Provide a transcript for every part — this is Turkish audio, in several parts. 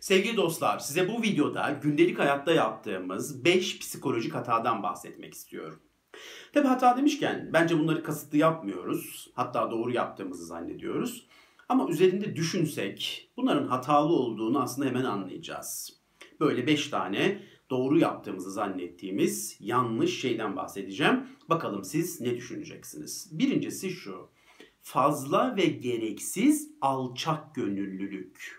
Sevgili dostlar, size bu videoda gündelik hayatta yaptığımız 5 psikolojik hatadan bahsetmek istiyorum. Tabi hata demişken bence bunları kasıtlı yapmıyoruz. Hatta doğru yaptığımızı zannediyoruz. Ama üzerinde düşünsek bunların hatalı olduğunu aslında hemen anlayacağız. Böyle 5 tane doğru yaptığımızı zannettiğimiz yanlış şeyden bahsedeceğim. Bakalım siz ne düşüneceksiniz? Birincisi şu. Fazla ve gereksiz alçak gönüllülük.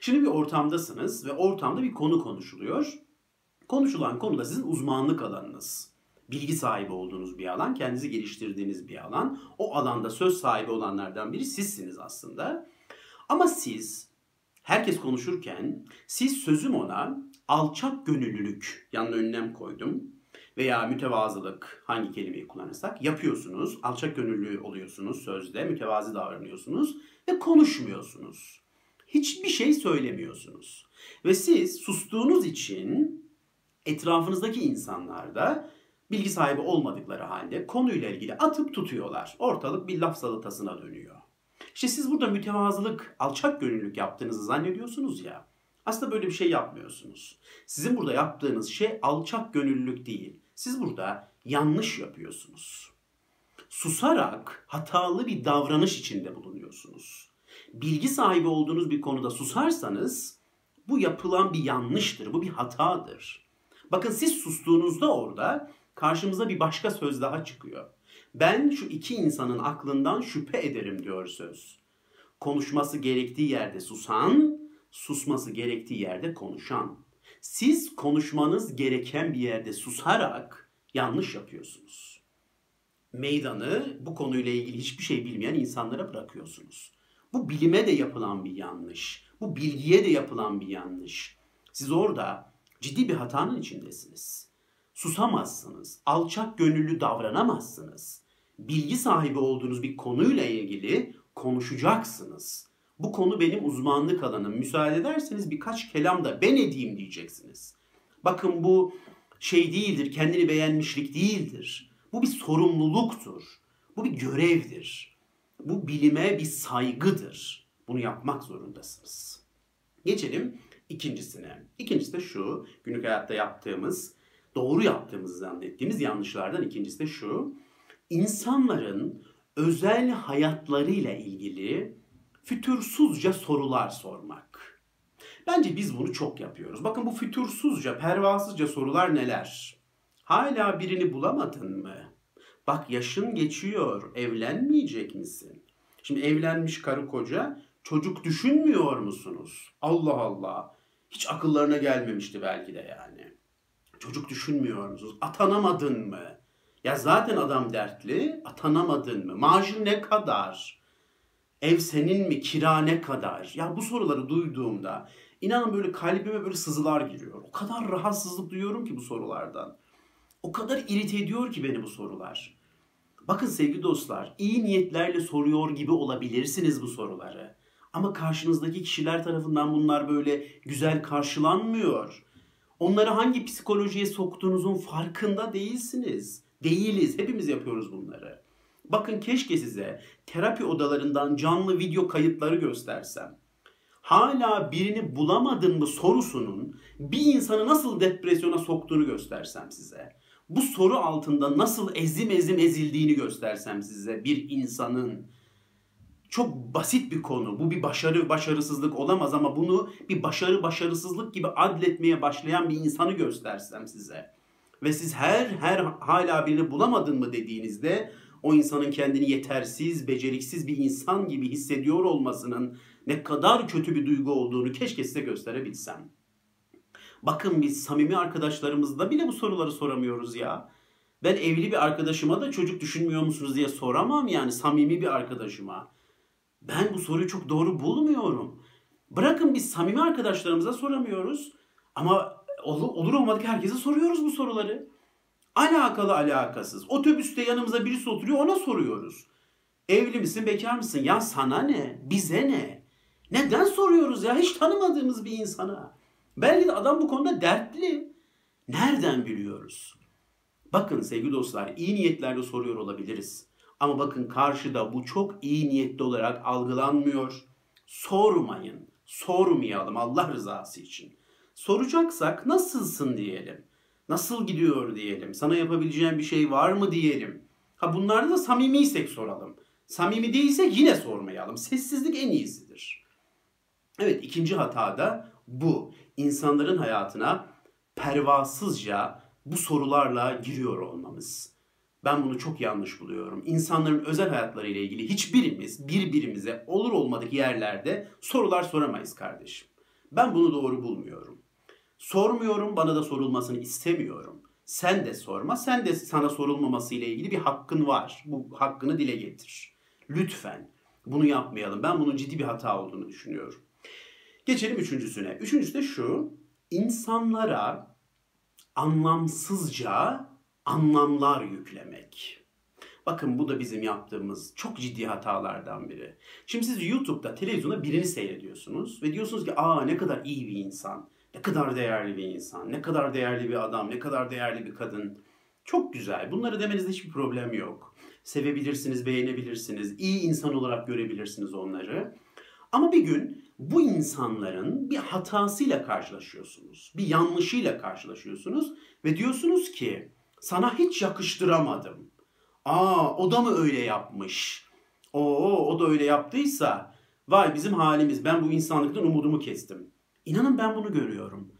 Şimdi bir ortamdasınız ve ortamda bir konu konuşuluyor. Konuşulan konu da sizin uzmanlık alanınız. Bilgi sahibi olduğunuz bir alan, kendinizi geliştirdiğiniz bir alan. O alanda söz sahibi olanlardan biri sizsiniz aslında. Ama siz herkes konuşurken siz sözüm ona alçak gönüllülük yanına önlem koydum veya mütevazılık hangi kelimeyi kullanırsak yapıyorsunuz. Alçak gönüllü oluyorsunuz sözde, mütevazi davranıyorsunuz ve konuşmuyorsunuz. Hiçbir şey söylemiyorsunuz. Ve siz sustuğunuz için etrafınızdaki insanlar da bilgi sahibi olmadıkları halde konuyla ilgili atıp tutuyorlar. Ortalık bir laf salatasına dönüyor. İşte siz burada mütevazılık, alçak gönüllülük yaptığınızı zannediyorsunuz ya. Aslında böyle bir şey yapmıyorsunuz. Sizin burada yaptığınız şey alçak gönüllülük değil. Siz burada yanlış yapıyorsunuz. Susarak hatalı bir davranış içinde bulunuyorsunuz. Bilgi sahibi olduğunuz bir konuda susarsanız bu yapılan bir yanlıştır, bu bir hatadır. Bakın siz sustuğunuzda orada karşımıza bir başka söz daha çıkıyor. Ben şu iki insanın aklından şüphe ederim diyor söz. Konuşması gerektiği yerde susan, susması gerektiği yerde konuşan. Siz konuşmanız gereken bir yerde susarak yanlış yapıyorsunuz. Meydanı bu konuyla ilgili hiçbir şey bilmeyen insanlara bırakıyorsunuz. Bu bilime de yapılan bir yanlış. Bu bilgiye de yapılan bir yanlış. Siz orada ciddi bir hatanın içindesiniz. Susamazsınız. Alçak gönüllü davranamazsınız. Bilgi sahibi olduğunuz bir konuyla ilgili konuşacaksınız. Bu konu benim uzmanlık alanım. Müsaade ederseniz birkaç kelam da ben edeyim diyeceksiniz. Bakın bu şey değildir, kendini beğenmişlik değildir. Bu bir sorumluluktur. Bu bir görevdir. Bu bilime bir saygıdır. Bunu yapmak zorundasınız. Geçelim ikincisine. İkincisi de şu, günlük hayatta yaptığımız, doğru yaptığımızı zannettiğimiz yanlışlardan ikincisi de şu. İnsanların özel hayatlarıyla ilgili fütursuzca sorular sormak. Bence biz bunu çok yapıyoruz. Bakın bu fütursuzca, pervasızca sorular neler? Hala birini bulamadın mı? Bak yaşın geçiyor, evlenmeyecek misin? Şimdi evlenmiş karı koca, çocuk düşünmüyor musunuz? Allah Allah. Hiç akıllarına gelmemişti belki de yani. Çocuk düşünmüyor musunuz? Atanamadın mı? Ya zaten adam dertli, atanamadın mı? Maaşın ne kadar? Ev senin mi? Kira ne kadar? Ya bu soruları duyduğumda inanın böyle kalbime böyle sızılar giriyor. O kadar rahatsızlık duyuyorum ki bu sorulardan. O kadar irite ediyor ki beni bu sorular. Bakın sevgili dostlar, iyi niyetlerle soruyor gibi olabilirsiniz bu soruları. Ama karşınızdaki kişiler tarafından bunlar böyle güzel karşılanmıyor. Onları hangi psikolojiye soktuğunuzun farkında değilsiniz. Değiliz. Hepimiz yapıyoruz bunları. Bakın keşke size terapi odalarından canlı video kayıtları göstersem. Hala birini bulamadın mı sorusunun bir insanı nasıl depresyona soktuğunu göstersem size. Bu soru altında nasıl ezim ezim ezildiğini göstersem size bir insanın. Çok basit bir konu. Bu bir başarı başarısızlık olamaz ama bunu bir başarı başarısızlık gibi adletmeye başlayan bir insanı göstersem size. Ve siz her her hala birini bulamadın mı dediğinizde o insanın kendini yetersiz, beceriksiz bir insan gibi hissediyor olmasının ne kadar kötü bir duygu olduğunu keşke size gösterebilsem. Bakın biz samimi arkadaşlarımızda bile bu soruları soramıyoruz ya. Ben evli bir arkadaşıma da çocuk düşünmüyor musunuz diye soramam yani samimi bir arkadaşıma. Ben bu soruyu çok doğru bulmuyorum. Bırakın biz samimi arkadaşlarımıza soramıyoruz. Ama olur, olur olmadık herkese soruyoruz bu soruları. Alakalı alakasız. Otobüste yanımıza birisi oturuyor ona soruyoruz. Evli misin bekar mısın? Ya sana ne? Bize ne? Neden soruyoruz ya? Hiç tanımadığımız bir insana. Belki de adam bu konuda dertli. Nereden biliyoruz? Bakın sevgili dostlar iyi niyetlerle soruyor olabiliriz. Ama bakın karşıda bu çok iyi niyetli olarak algılanmıyor. Sormayın. Sormayalım Allah rızası için. Soracaksak nasılsın diyelim. Nasıl gidiyor diyelim. Sana yapabileceğim bir şey var mı diyelim. Ha bunlarda da samimiysek soralım. Samimi değilse yine sormayalım. Sessizlik en iyisidir. Evet ikinci hata da bu. İnsanların hayatına pervasızca bu sorularla giriyor olmamız. Ben bunu çok yanlış buluyorum. İnsanların özel hayatları ile ilgili hiçbirimiz birbirimize olur olmadık yerlerde sorular soramayız kardeşim. Ben bunu doğru bulmuyorum. Sormuyorum, bana da sorulmasını istemiyorum. Sen de sorma, sen de sana sorulmaması ile ilgili bir hakkın var. Bu hakkını dile getir. Lütfen bunu yapmayalım. Ben bunun ciddi bir hata olduğunu düşünüyorum. Geçelim üçüncüsüne. Üçüncüsü de şu. İnsanlara anlamsızca anlamlar yüklemek. Bakın bu da bizim yaptığımız çok ciddi hatalardan biri. Şimdi siz YouTube'da, televizyonda birini seyrediyorsunuz ve diyorsunuz ki aa ne kadar iyi bir insan, ne kadar değerli bir insan, ne kadar değerli bir adam, ne kadar değerli bir kadın. Çok güzel. Bunları demenizde hiçbir problem yok. Sevebilirsiniz, beğenebilirsiniz, iyi insan olarak görebilirsiniz onları. Ama bir gün bu insanların bir hatasıyla karşılaşıyorsunuz. Bir yanlışıyla karşılaşıyorsunuz ve diyorsunuz ki sana hiç yakıştıramadım. Aa o da mı öyle yapmış? Oo o da öyle yaptıysa vay bizim halimiz ben bu insanlıktan umudumu kestim. İnanın ben bunu görüyorum.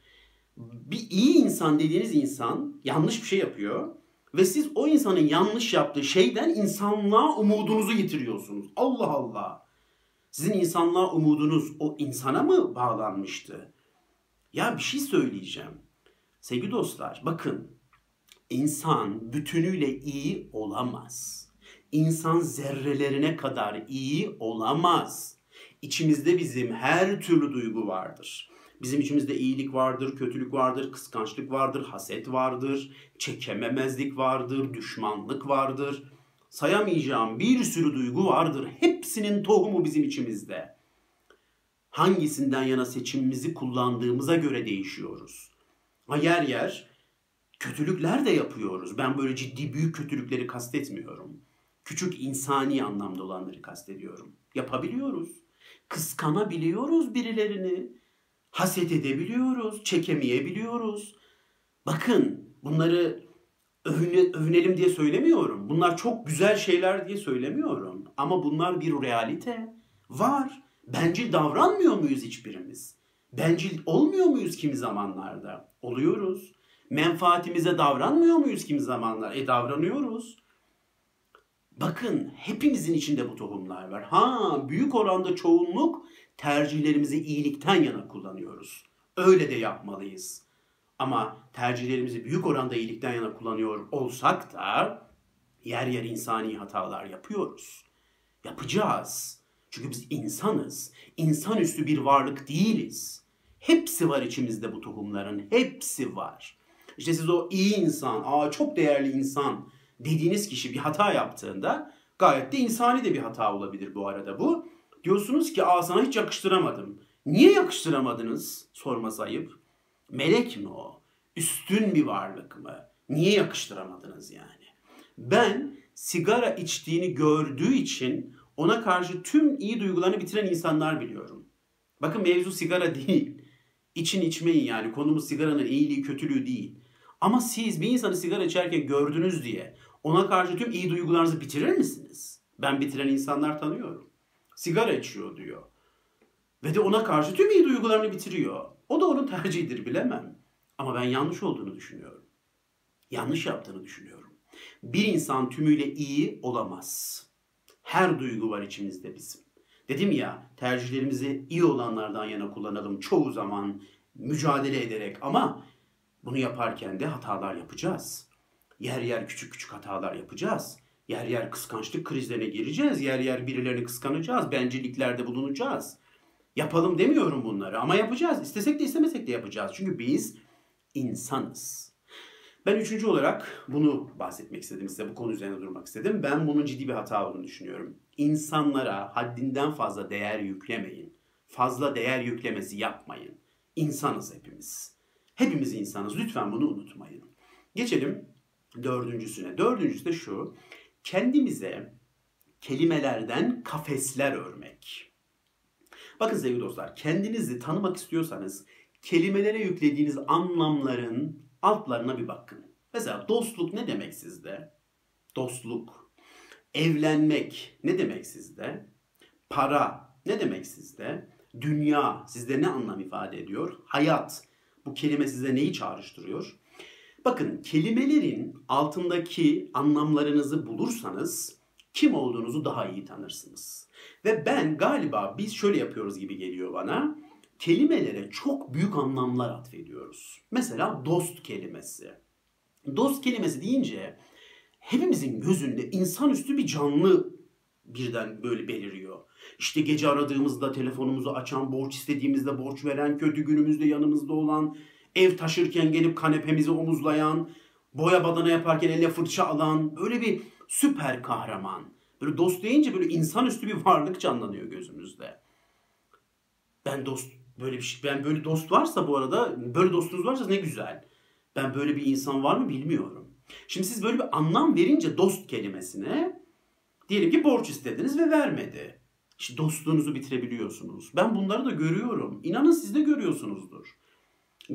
Bir iyi insan dediğiniz insan yanlış bir şey yapıyor ve siz o insanın yanlış yaptığı şeyden insanlığa umudunuzu yitiriyorsunuz. Allah Allah. Sizin insanlığa umudunuz o insana mı bağlanmıştı? Ya bir şey söyleyeceğim. Sevgili dostlar bakın insan bütünüyle iyi olamaz. İnsan zerrelerine kadar iyi olamaz. İçimizde bizim her türlü duygu vardır. Bizim içimizde iyilik vardır, kötülük vardır, kıskançlık vardır, haset vardır, çekememezlik vardır, düşmanlık vardır. Sayamayacağım bir sürü duygu vardır. Hepsinin tohumu bizim içimizde. Hangisinden yana seçimimizi kullandığımıza göre değişiyoruz. Ha yer yer kötülükler de yapıyoruz. Ben böyle ciddi büyük kötülükleri kastetmiyorum. Küçük insani anlamda olanları kastediyorum. Yapabiliyoruz. Kıskanabiliyoruz birilerini. Haset edebiliyoruz, çekemeyebiliyoruz. Bakın bunları övüne, övünelim diye söylemiyorum. Bunlar çok güzel şeyler diye söylemiyorum. Ama bunlar bir realite. Var. Bencil davranmıyor muyuz hiçbirimiz? Bencil olmuyor muyuz kimi zamanlarda? Oluyoruz. Menfaatimize davranmıyor muyuz kimi zamanlar? E davranıyoruz. Bakın hepimizin içinde bu tohumlar var. Ha büyük oranda çoğunluk tercihlerimizi iyilikten yana kullanıyoruz. Öyle de yapmalıyız. Ama tercihlerimizi büyük oranda iyilikten yana kullanıyor olsak da yer yer insani hatalar yapıyoruz. Yapacağız. Çünkü biz insanız. İnsanüstü bir varlık değiliz. Hepsi var içimizde bu tohumların. Hepsi var. İşte siz o iyi insan, aa çok değerli insan dediğiniz kişi bir hata yaptığında gayet de insani de bir hata olabilir bu arada bu. Diyorsunuz ki aa sana hiç yakıştıramadım. Niye yakıştıramadınız? Sorması ayıp. Melek mi o? Üstün bir varlık mı? Niye yakıştıramadınız yani? Ben sigara içtiğini gördüğü için ona karşı tüm iyi duygularını bitiren insanlar biliyorum. Bakın mevzu sigara değil. İçin içmeyin yani. Konumuz sigaranın iyiliği kötülüğü değil. Ama siz bir insanı sigara içerken gördünüz diye ona karşı tüm iyi duygularınızı bitirir misiniz? Ben bitiren insanlar tanıyorum. Sigara içiyor diyor. Ve de ona karşı tüm iyi duygularını bitiriyor. O da onun tercihidir bilemem. Ama ben yanlış olduğunu düşünüyorum. Yanlış yaptığını düşünüyorum. Bir insan tümüyle iyi olamaz. Her duygu var içimizde bizim. Dedim ya tercihlerimizi iyi olanlardan yana kullanalım çoğu zaman mücadele ederek ama bunu yaparken de hatalar yapacağız. Yer yer küçük küçük hatalar yapacağız. Yer yer kıskançlık krizlerine gireceğiz. Yer yer birilerini kıskanacağız. Bencilliklerde bulunacağız. Yapalım demiyorum bunları ama yapacağız. İstesek de istemesek de yapacağız. Çünkü biz insanız. Ben üçüncü olarak bunu bahsetmek istedim size. Bu konu üzerine durmak istedim. Ben bunun ciddi bir hata olduğunu düşünüyorum. İnsanlara haddinden fazla değer yüklemeyin. Fazla değer yüklemesi yapmayın. İnsanız hepimiz. Hepimiz insanız. Lütfen bunu unutmayın. Geçelim dördüncüsüne. Dördüncüsü de şu. Kendimize kelimelerden kafesler örmek. Bakın sevgili dostlar, kendinizi tanımak istiyorsanız kelimelere yüklediğiniz anlamların altlarına bir bakın. Mesela dostluk ne demek sizde? Dostluk. Evlenmek ne demek sizde? Para ne demek sizde? Dünya sizde ne anlam ifade ediyor? Hayat bu kelime size neyi çağrıştırıyor? Bakın kelimelerin altındaki anlamlarınızı bulursanız kim olduğunuzu daha iyi tanırsınız. Ve ben galiba biz şöyle yapıyoruz gibi geliyor bana. Kelimelere çok büyük anlamlar atfediyoruz. Mesela dost kelimesi. Dost kelimesi deyince hepimizin gözünde insanüstü bir canlı birden böyle beliriyor. İşte gece aradığımızda telefonumuzu açan, borç istediğimizde borç veren, kötü günümüzde yanımızda olan, ev taşırken gelip kanepemizi omuzlayan, boya badana yaparken eline fırça alan, böyle bir süper kahraman. Böyle dost deyince böyle insanüstü bir varlık canlanıyor gözümüzde. Ben dost böyle bir şey, ben böyle dost varsa bu arada, böyle dostunuz varsa ne güzel. Ben böyle bir insan var mı bilmiyorum. Şimdi siz böyle bir anlam verince dost kelimesine diyelim ki borç istediniz ve vermedi. İşte dostluğunuzu bitirebiliyorsunuz. Ben bunları da görüyorum. İnanın siz de görüyorsunuzdur.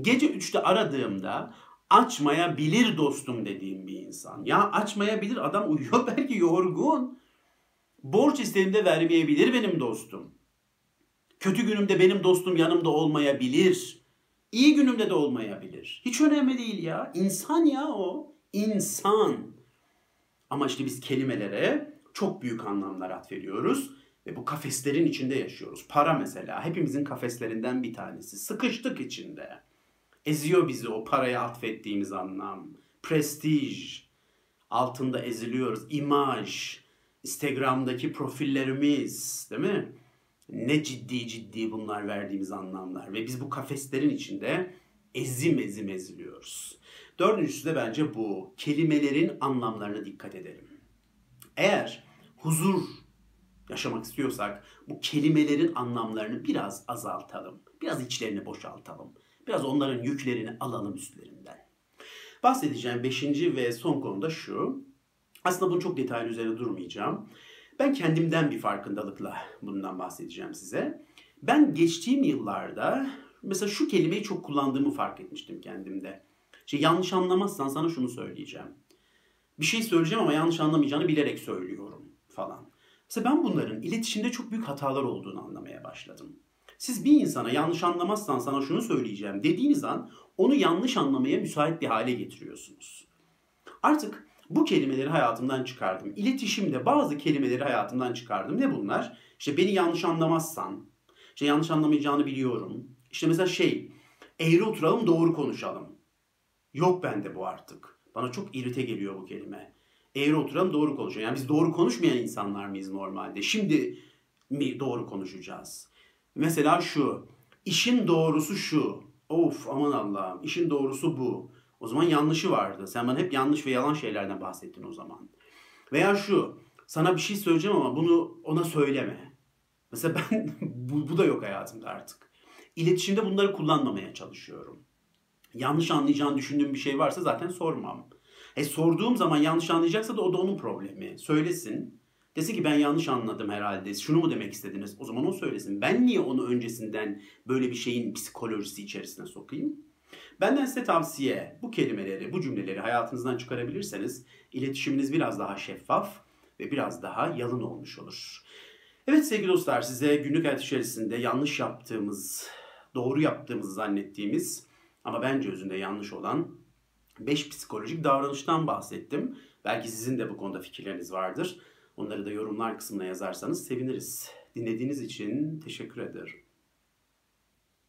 Gece 3'te aradığımda açmayabilir dostum dediğim bir insan. Ya açmayabilir adam uyuyor belki yorgun. Borç istediğimde vermeyebilir benim dostum. Kötü günümde benim dostum yanımda olmayabilir. İyi günümde de olmayabilir. Hiç önemli değil ya. İnsan ya o. İnsan. Ama işte biz kelimelere çok büyük anlamlar atfediyoruz. Ve bu kafeslerin içinde yaşıyoruz. Para mesela hepimizin kafeslerinden bir tanesi. Sıkıştık içinde. Eziyor bizi o paraya atfettiğimiz anlam. Prestij. Altında eziliyoruz. İmaj. Instagram'daki profillerimiz. Değil mi? Ne ciddi ciddi bunlar verdiğimiz anlamlar. Ve biz bu kafeslerin içinde ezim ezim eziliyoruz. Dördüncüsü de bence bu. Kelimelerin anlamlarına dikkat edelim. Eğer huzur yaşamak istiyorsak bu kelimelerin anlamlarını biraz azaltalım. Biraz içlerini boşaltalım. Biraz onların yüklerini alalım üstlerinden. Bahsedeceğim beşinci ve son konu da şu. Aslında bunu çok detaylı üzerine durmayacağım. Ben kendimden bir farkındalıkla bundan bahsedeceğim size. Ben geçtiğim yıllarda mesela şu kelimeyi çok kullandığımı fark etmiştim kendimde. Şey, yanlış anlamazsan sana şunu söyleyeceğim. Bir şey söyleyeceğim ama yanlış anlamayacağını bilerek söylüyorum falan. Mesela ben bunların iletişimde çok büyük hatalar olduğunu anlamaya başladım. Siz bir insana yanlış anlamazsan sana şunu söyleyeceğim dediğiniz an onu yanlış anlamaya müsait bir hale getiriyorsunuz. Artık bu kelimeleri hayatımdan çıkardım. İletişimde bazı kelimeleri hayatımdan çıkardım. Ne bunlar? İşte beni yanlış anlamazsan, işte yanlış anlamayacağını biliyorum. İşte mesela şey, eğri oturalım doğru konuşalım. Yok bende bu artık. Bana çok irite geliyor bu kelime. Eğri oturalım doğru konuşalım. Yani biz doğru konuşmayan insanlar mıyız normalde? Şimdi mi doğru konuşacağız? Mesela şu. İşin doğrusu şu. Of aman Allah'ım. İşin doğrusu bu. O zaman yanlışı vardı. Sen bana hep yanlış ve yalan şeylerden bahsettin o zaman. Veya şu. Sana bir şey söyleyeceğim ama bunu ona söyleme. Mesela ben bu, bu da yok hayatımda artık. İletişimde bunları kullanmamaya çalışıyorum. Yanlış anlayacağını düşündüğüm bir şey varsa zaten sormam. E sorduğum zaman yanlış anlayacaksa da o da onun problemi. Söylesin. Desin ki ben yanlış anladım herhalde. Şunu mu demek istediniz? O zaman o söylesin. Ben niye onu öncesinden böyle bir şeyin psikolojisi içerisine sokayım? Benden size tavsiye bu kelimeleri, bu cümleleri hayatınızdan çıkarabilirseniz iletişiminiz biraz daha şeffaf ve biraz daha yalın olmuş olur. Evet sevgili dostlar size günlük hayat içerisinde yanlış yaptığımız, doğru yaptığımızı zannettiğimiz ama bence özünde yanlış olan 5 psikolojik davranıştan bahsettim. Belki sizin de bu konuda fikirleriniz vardır. Onları da yorumlar kısmına yazarsanız seviniriz. Dinlediğiniz için teşekkür ederim.